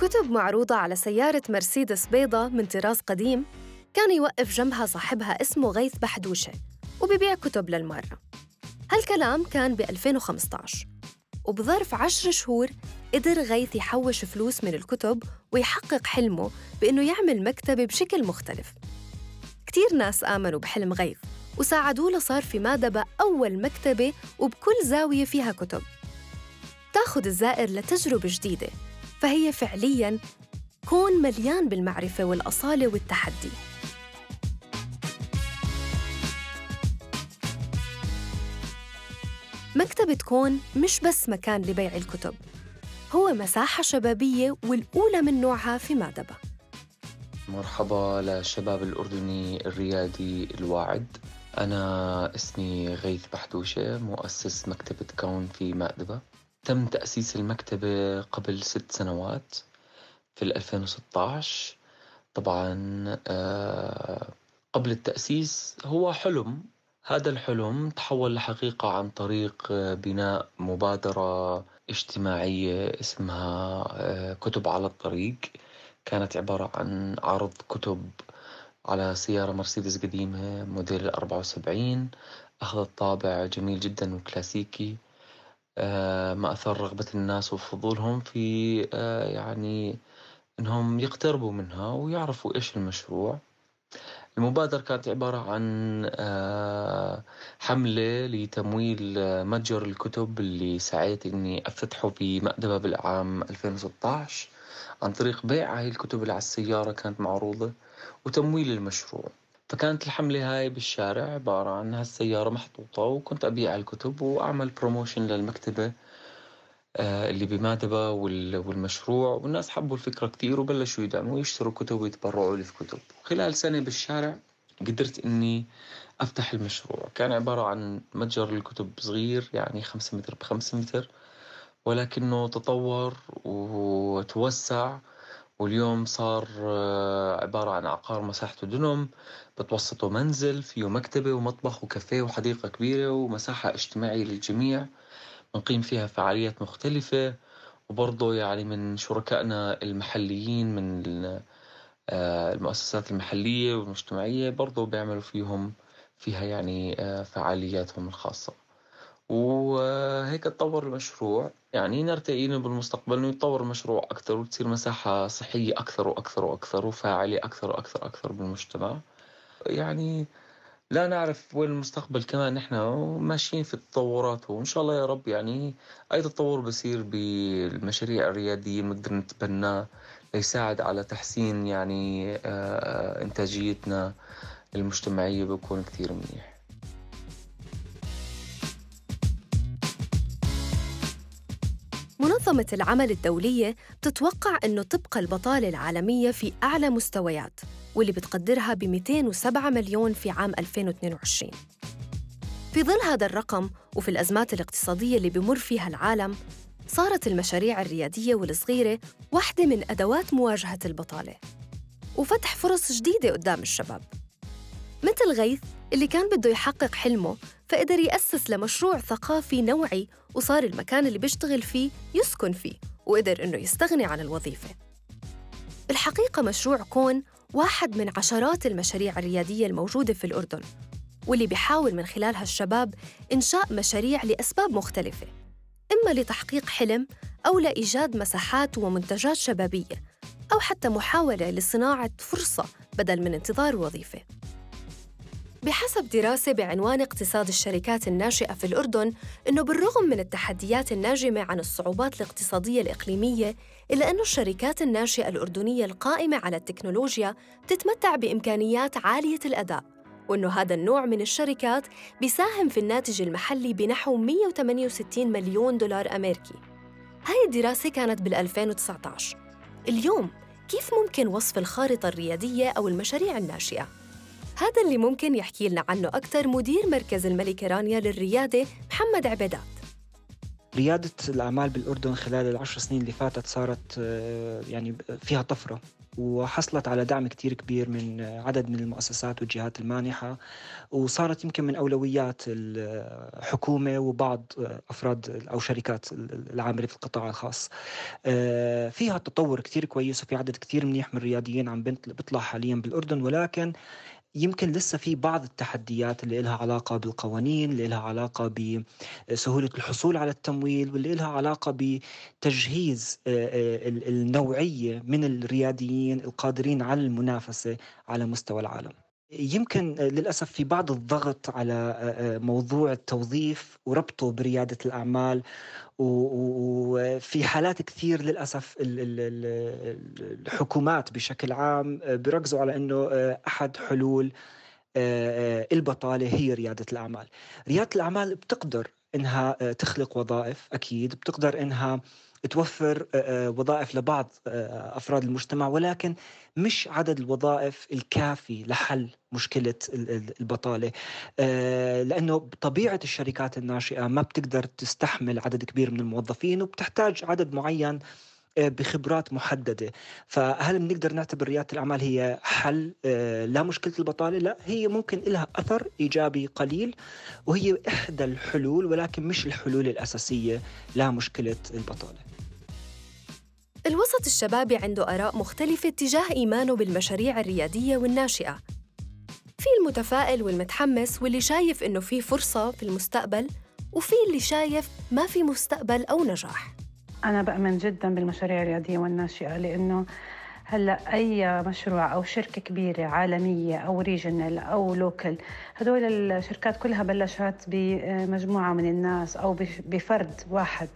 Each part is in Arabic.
كتب معروضة على سيارة مرسيدس بيضة من طراز قديم. كان يوقف جنبها صاحبها اسمه غيث بحدوشة وبيبيع كتب للمرة. هالكلام كان ب 2015 وبظرف عشر شهور قدر غيث يحوش فلوس من الكتب ويحقق حلمه بإنه يعمل مكتبة بشكل مختلف. كتير ناس آمنوا بحلم غيث وساعدوه لصار في مادبة أول مكتبة وبكل زاوية فيها كتب. تاخد الزائر لتجربة جديدة فهي فعلياً كون مليان بالمعرفة والأصالة والتحدي. مكتبة كون مش بس مكان لبيع الكتب هو مساحة شبابية والأولى من نوعها في مادبة. مرحبا للشباب الأردني الريادي الواعد. أنا اسمي غيث بحدوشة مؤسس مكتبة كون في مأدبة. تم تأسيس المكتبة قبل ست سنوات في 2016 طبعا آه، قبل التأسيس هو حلم. هذا الحلم تحول لحقيقة عن طريق آه، بناء مبادرة اجتماعية اسمها آه، كتب على الطريق. كانت عبارة عن عرض كتب على سيارة مرسيدس قديمة موديل 74 أخذت طابع جميل جدا وكلاسيكي. ما أثار رغبة الناس وفضولهم في يعني إنهم يقتربوا منها ويعرفوا إيش المشروع. المبادرة كانت عبارة عن آه، حملة لتمويل متجر الكتب اللي سعيت إني أفتحه في مأدبة بالعام 2016 عن طريق بيع هاي الكتب اللي على السيارة كانت معروضة وتمويل المشروع. فكانت الحملة هاي بالشارع عبارة عن هالسيارة محطوطة وكنت أبيع الكتب وأعمل بروموشن للمكتبة آه، اللي بمادبة والمشروع. والناس حبوا الفكرة كتير وبلشوا يدعموا ويشتروا كتب ويتبرعوا لي في كتب. خلال سنة بالشارع قدرت إني أفتح المشروع. كان عبارة عن متجر الكتب صغير يعني خمسة متر بخمسة متر ولكنه تطور وتوسع واليوم صار آه، عبارة عن عقار مساحته دنم بتوسطه منزل فيه مكتبة ومطبخ وكافيه وحديقة كبيرة ومساحة اجتماعية للجميع نقيم فيها فعاليات مختلفة وبرضه يعني من شركائنا المحليين من آه، المؤسسات المحلية والمجتمعية برضه بيعملوا فيهم فيها يعني آه، فعالياتهم الخاصة. وهيك تطور المشروع. يعني نرتقي بالمستقبل إنه يتطور المشروع أكثر وتصير مساحة صحية أكثر وأكثر وأكثر وفاعلة أكثر وأكثر أكثر بالمجتمع. يعني لا نعرف وين المستقبل كمان نحن ماشيين في التطورات وإن شاء الله يا رب يعني أي تطور بصير بالمشاريع الريادية بنقدر نتبناه ليساعد على تحسين يعني آه، إنتاجيتنا المجتمعية بيكون كتير منيح. منظمة العمل الدولية بتتوقع أنه تبقى البطالة العالمية في أعلى مستويات واللي بتقدرها ب 207 مليون في عام 2022 في ظل هذا الرقم وفي الأزمات الاقتصادية اللي بمر فيها العالم صارت المشاريع الريادية والصغيرة واحدة من أدوات مواجهة البطالة وفتح فرص جديدة قدام الشباب. مثل غيث اللي كان بده يحقق حلمه فقدر يأسس لمشروع ثقافي نوعي وصار المكان اللي بيشتغل فيه يسكن فيه وقدر إنه يستغني عن الوظيفة. بالحقيقة مشروع كون واحد من عشرات المشاريع الريادية الموجودة في الأردن واللي بيحاول من خلالها الشباب إنشاء مشاريع لأسباب مختلفة إما لتحقيق حلم أو لإيجاد مساحات ومنتجات شبابية أو حتى محاولة لصناعة فرصة بدل من انتظار وظيفة. بحسب دراسة بعنوان اقتصاد الشركات الناشئة في الأردن إنه بالرغم من التحديات الناجمة عن الصعوبات الاقتصادية الإقليمية إلا أن الشركات الناشئة الأردنية القائمة على التكنولوجيا تتمتع بإمكانيات عالية الأداء وأنه هذا النوع من الشركات بيساهم في الناتج المحلي بنحو 168 مليون دولار أمريكي هاي الدراسة كانت بال 2019 اليوم كيف ممكن وصف الخارطة الريادية أو المشاريع الناشئة؟ هذا اللي ممكن يحكي لنا عنه أكثر مدير مركز الملكة رانيا للريادة محمد عبيدات ريادة الأعمال بالأردن خلال العشر سنين اللي فاتت صارت آه، يعني فيها طفرة وحصلت على دعم كتير كبير من عدد من المؤسسات والجهات المانحة وصارت يمكن من أولويات الحكومة وبعض أفراد أو شركات العاملة في القطاع الخاص. آه، فيها تطور كتير كويس وفي عدد كتير منيح من الرياديين عم بيطلع حاليا بالأردن ولكن يمكن لسه في بعض التحديات اللي لها علاقة بالقوانين اللي لها علاقة بسهولة الحصول على التمويل واللي لها علاقة بتجهيز آه، آه، النوعية من الرياديين القادرين على المنافسة على مستوى العالم. يمكن للأسف في بعض الضغط على آه، موضوع التوظيف وربطه بريادة الأعمال وفي حالات كثير للأسف الحكومات بشكل عام آه، بركزوا على أنه آه، أحد حلول آه، البطالة هي ريادة الأعمال. ريادة الأعمال بتقدر إنها تخلق وظائف أكيد بتقدر إنها توفر وظائف لبعض أفراد المجتمع ولكن مش عدد الوظائف الكافي لحل مشكلة البطالة. لأنه طبيعة الشركات الناشئة ما بتقدر تستحمل عدد كبير من الموظفين وبتحتاج عدد معين بخبرات محددة. فهل بنقدر نعتبر ريادة الأعمال هي حل لمشكلة البطالة؟ لا هي ممكن لها أثر إيجابي قليل وهي إحدى الحلول ولكن مش الحلول الأساسية لمشكلة البطالة. الوسط الشبابي عنده آراء مختلفة تجاه إيمانه بالمشاريع الريادية والناشئة. في المتفائل والمتحمس واللي شايف إنه في فرصة في المستقبل وفي اللي شايف ما في مستقبل أو نجاح. أنا بأمن جدا بالمشاريع الريادية والناشئة لأنه هلأ أي مشروع أو شركة كبيرة عالمية أو regional أو local هدول الشركات كلها بلشت بمجموعة من الناس أو بفرد واحد.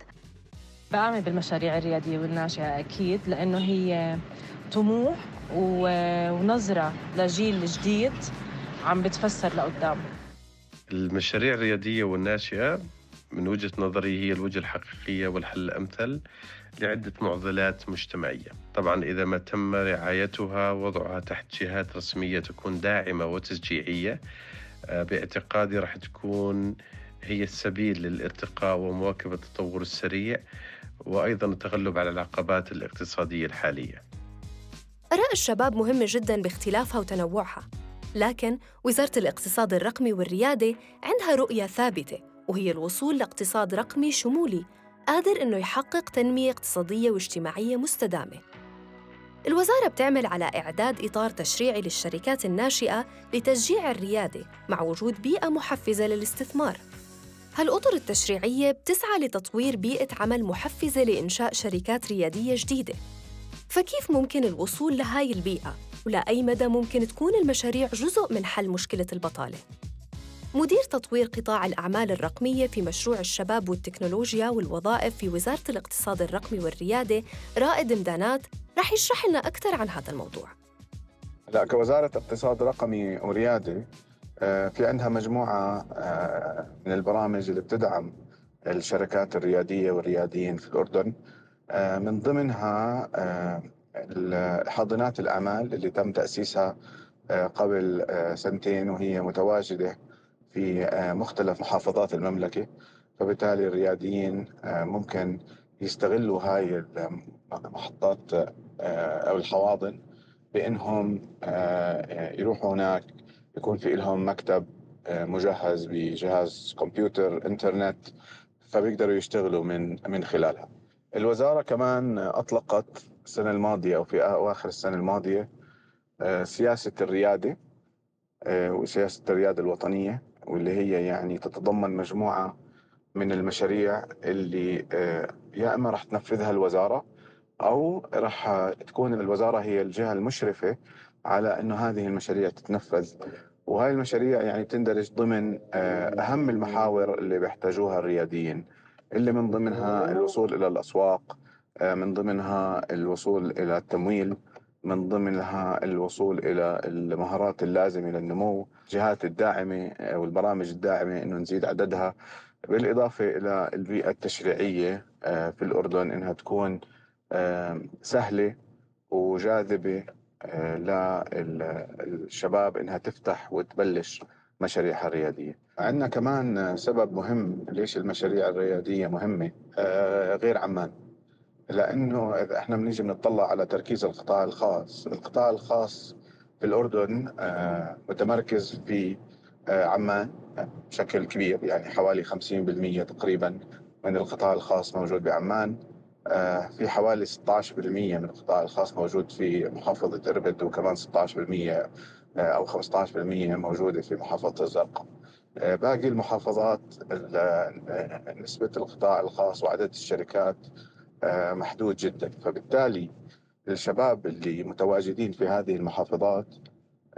بعمل بالمشاريع الريادية والناشئة أكيد لأنه هي طموح ونظرة لجيل جديد عم بتفسر لقدام. المشاريع الريادية والناشئة من وجهة نظري هي الوجهة الحقيقية والحل الأمثل لعدة معضلات مجتمعية. طبعا إذا ما تم رعايتها وضعها تحت جهات رسمية تكون داعمة وتشجيعية آه، باعتقادي راح تكون هي السبيل للارتقاء ومواكبة التطور السريع وأيضا التغلب على العقبات الاقتصادية الحالية. آراء الشباب مهمة جدا باختلافها وتنوعها لكن وزارة الاقتصاد الرقمي والريادة عندها رؤية ثابتة وهي الوصول لاقتصاد رقمي شمولي قادر إنه يحقق تنمية اقتصادية واجتماعية مستدامة الوزارة بتعمل على إعداد إطار تشريعي للشركات الناشئة لتشجيع الريادة مع وجود بيئة محفزة للاستثمار هالأطر التشريعية بتسعى لتطوير بيئة عمل محفزة لإنشاء شركات ريادية جديدة فكيف ممكن الوصول لهاي البيئة؟ ولأي مدى ممكن تكون المشاريع جزء من حل مشكلة البطالة؟ مدير تطوير قطاع الأعمال الرقمية في مشروع الشباب والتكنولوجيا والوظائف في وزارة الاقتصاد الرقمي والريادة رائد مدانات رح يشرح لنا أكثر عن هذا الموضوع. لا كوزارة اقتصاد رقمي وريادة آه، في عندها مجموعة آه، من البرامج اللي بتدعم الشركات الريادية والرياديين في الأردن. آه، من ضمنها حاضنات الأعمال اللي تم تأسيسها قبل سنتين وهي متواجدة في مختلف محافظات المملكة. فبالتالي الرياديين ممكن يستغلوا هاي المحطات أو الحواضن بأنهم يروحوا هناك يكون في لهم مكتب آه، مجهز بجهاز كمبيوتر إنترنت فبيقدروا يشتغلوا من من خلالها. الوزارة كمان أطلقت السنة الماضية أو في الماضية آه، سياسة الريادة آه، وسياسة الريادة الوطنية. واللي هي يعني تتضمن مجموعة من المشاريع اللي يا إما راح تنفذها الوزارة أو راح تكون الوزارة هي الجهة المشرفة على أنه هذه المشاريع تتنفذ. وهاي المشاريع يعني تندرج ضمن آه، أهم المحاور اللي بيحتاجوها الرياديين اللي من ضمنها الوصول إلى الأسواق آه، من ضمنها الوصول إلى التمويل. من ضمنها الوصول إلى المهارات اللازمة للنمو جهات الداعمة آه، والبرامج الداعمة أنه نزيد عددها بالإضافة إلى البيئة التشريعية في الأردن أنها تكون سهلة وجاذبة للشباب إنها تفتح وتبلش مشاريعها الريادية. عندنا كمان سبب مهم ليش المشاريع الريادية مهمة آه، غير عمان لأنه إذا إحنا بنيجي بنطلع على تركيز القطاع الخاص القطاع الخاص في الأردن آه، متمركز في آه، عمان بشكل كبير يعني حوالي 50% تقريبا من القطاع الخاص موجود بعمان في حوالي 16% من القطاع الخاص موجود في محافظة إربد وكمان 16% أو 15% موجودة في محافظة الزرقاء آه، باقي المحافظات نسبة القطاع الخاص وعدد الشركات آه، محدود جدا. فبالتالي الشباب اللي متواجدين في هذه المحافظات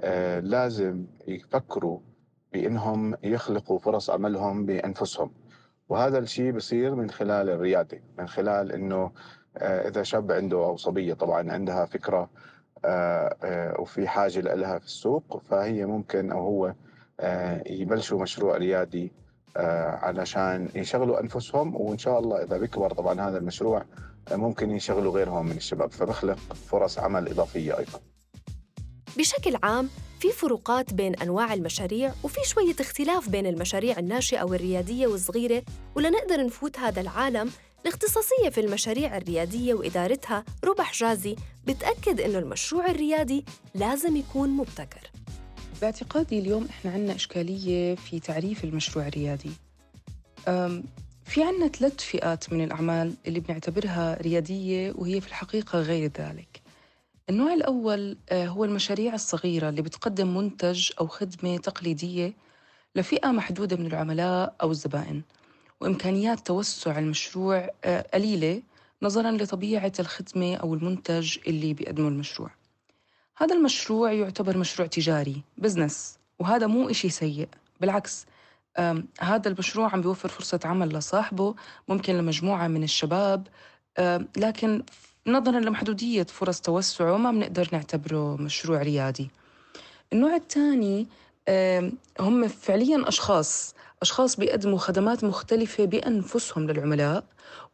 آه، لازم يفكروا بإنهم يخلقوا فرص عملهم بأنفسهم. وهذا الشيء بصير من خلال الريادة من خلال إنه إذا شاب عنده أو صبيه طبعا عندها فكرة وفي حاجة لها في السوق فهي ممكن أو هو آه، يبلشوا مشروع ريادي آه، علشان يشغلوا أنفسهم وإن شاء الله إذا بيكبر طبعا هذا المشروع آه، ممكن يشغلوا غيرهم من الشباب. فبخلق فرص عمل إضافية أيضا. بشكل عام في فروقات بين أنواع المشاريع وفي شوية اختلاف بين المشاريع الناشئة والرياديه والصغيرة ولنقدر نفوت هذا العالم. الاختصاصية في المشاريع الريادية وإدارتها ربح حجازي بتأكد إنه المشروع الريادي لازم يكون مبتكر. باعتقادي اليوم إحنا عنا إشكالية في تعريف المشروع الريادي. في عنا ثلاث فئات من الأعمال اللي بنعتبرها ريادية وهي في الحقيقة غير ذلك. النوع الأول آه، هو المشاريع الصغيرة اللي بتقدم منتج أو خدمة تقليدية لفئة محدودة من العملاء أو الزبائن وإمكانيات توسع المشروع آه، قليلة نظراً لطبيعة الخدمة أو المنتج اللي بيقدمه المشروع. هذا المشروع يعتبر مشروع تجاري بزنس وهذا مو إشي سيء. بالعكس هذا المشروع عم بيوفر فرصة عمل لصاحبه ممكن لمجموعة من الشباب لكن نظرا لمحدودية فرص توسعه ما بنقدر نعتبره مشروع ريادي. النوع الثاني هم فعليا أشخاص أشخاص بيقدموا خدمات مختلفة بأنفسهم للعملاء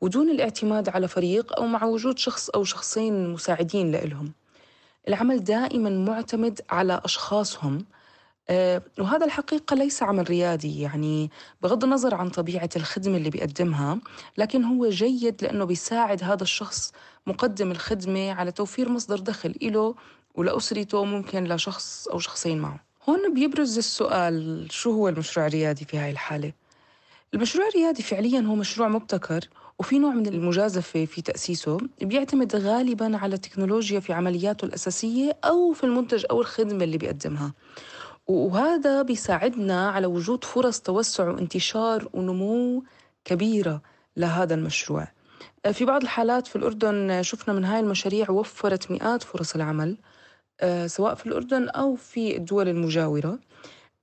ودون الاعتماد على فريق أو مع وجود شخص أو شخصين مساعدين لهم العمل دائما معتمد على أشخاصهم آه، وهذا الحقيقة ليس عمل ريادي يعني بغض النظر عن طبيعة الخدمة اللي بيقدمها لكن هو جيد لأنه بيساعد هذا الشخص مقدم الخدمة على توفير مصدر دخل إله ولأسرته ممكن لشخص أو شخصين معه هون بيبرز السؤال شو هو المشروع الريادي في هاي الحالة؟ المشروع الريادي فعليا هو مشروع مبتكر وفي نوع من المجازفة في تأسيسه بيعتمد غالبا على التكنولوجيا في عملياته الأساسية أو في المنتج أو الخدمة اللي بيقدمها. وهذا بيساعدنا على وجود فرص توسع وانتشار ونمو كبيرة لهذا المشروع. في بعض الحالات في الأردن شفنا من هاي المشاريع وفرت مئات فرص العمل آه، سواء في الأردن أو في الدول المجاورة.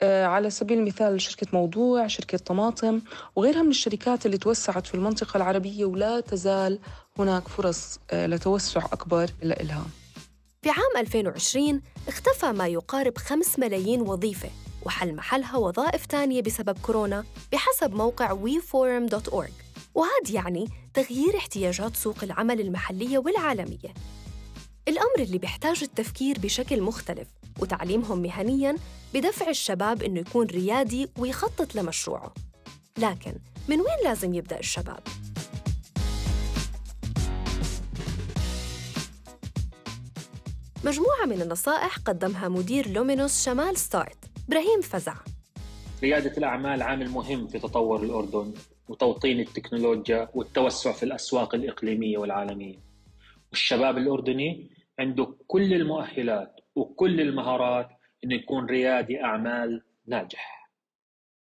على سبيل المثال شركة موضوع شركة طماطم وغيرها من الشركات اللي توسعت في المنطقة العربية ولا تزال هناك فرص آه، لتوسع أكبر لإلها. في عام 2020 اختفى ما يقارب 5 ملايين وظيفة وحل محلها وظائف تانية بسبب كورونا بحسب موقع weforum.org وهذا يعني تغيير احتياجات سوق العمل المحلية والعالمية. الأمر اللي بيحتاج التفكير بشكل مختلف وتعليمهم مهنياً بدفع الشباب إنه يكون ريادي ويخطط لمشروعه. لكن من وين لازم يبدأ الشباب؟ مجموعة من النصائح قدمها مدير لومينوس شمال ستارت إبراهيم فزع. ريادة الأعمال عامل مهم في تطور الأردن وتوطين التكنولوجيا والتوسع في الأسواق الإقليمية والعالمية. والشباب الأردني عنده كل المؤهلات وكل المهارات إنه يكون ريادي أعمال ناجح.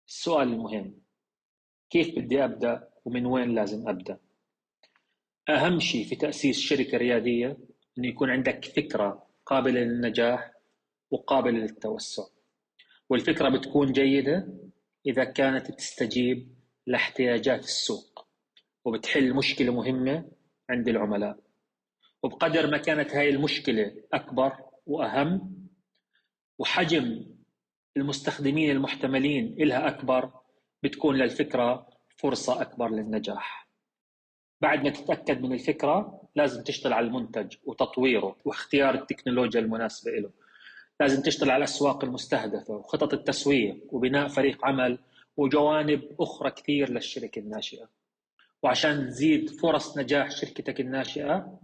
السؤال المهم كيف بدي أبدأ ومن وين لازم أبدأ؟ أهم شيء في تأسيس شركة ريادية إنه يكون عندك فكرة قابلة للنجاح وقابلة للتوسع. والفكرة بتكون جيدة إذا كانت تستجيب لاحتياجات السوق وبتحل مشكلة مهمة عند العملاء. وبقدر ما كانت هاي المشكلة أكبر وأهم وحجم المستخدمين المحتملين إلها أكبر بتكون للفكرة فرصة أكبر للنجاح. بعد ما تتأكد من الفكرة لازم تشتغل على المنتج وتطويره واختيار التكنولوجيا المناسبة له لازم تشتغل على الأسواق المستهدفة وخطط التسويق وبناء فريق عمل وجوانب أخرى كثير للشركة الناشئة. وعشان تزيد فرص نجاح شركتك الناشئة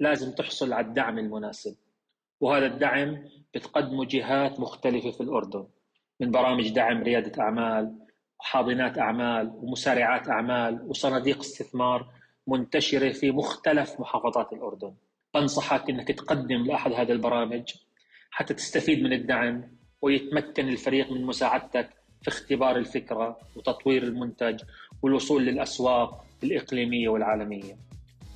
لازم تحصل على الدعم المناسب. وهذا الدعم بتقدمه جهات مختلفة في الأردن من برامج دعم ريادة أعمال وحاضنات أعمال ومسارعات أعمال وصناديق استثمار منتشرة في مختلف محافظات الأردن. بنصحك أنك تقدم لأحد هذه البرامج حتى تستفيد من الدعم ويتمكن الفريق من مساعدتك في اختبار الفكرة وتطوير المنتج والوصول للأسواق الإقليمية والعالمية.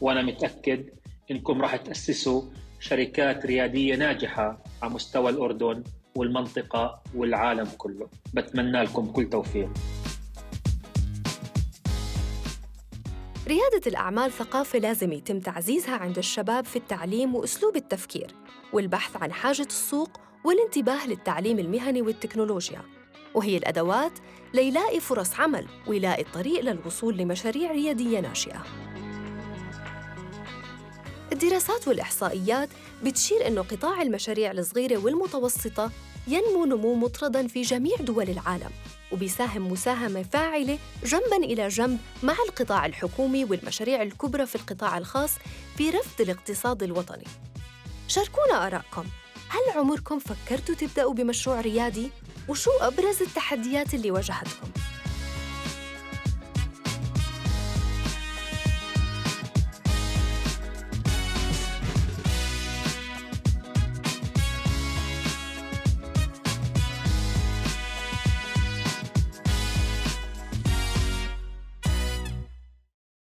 وأنا متأكد أنكم راح تأسسوا شركات ريادية ناجحة على مستوى الأردن والمنطقة والعالم كله. بتمنى لكم كل توفيق. ريادة الأعمال ثقافة لازم يتم تعزيزها عند الشباب في التعليم وأسلوب التفكير والبحث عن حاجة السوق والانتباه للتعليم المهني والتكنولوجيا. وهي الأدوات ليلاقي فرص عمل ويلاقي الطريق للوصول لمشاريع ريادية ناشئة. الدراسات والإحصائيات بتشير أنه قطاع المشاريع الصغيرة والمتوسطة ينمو نمو مطردا في جميع دول العالم وبيساهم مساهمة فاعلة جنبا إلى جنب مع القطاع الحكومي والمشاريع الكبرى في القطاع الخاص في رفض الاقتصاد الوطني شاركونا آرائكم هل عمركم فكرتوا تبدأوا بمشروع ريادي؟ وشو أبرز التحديات اللي واجهتكم؟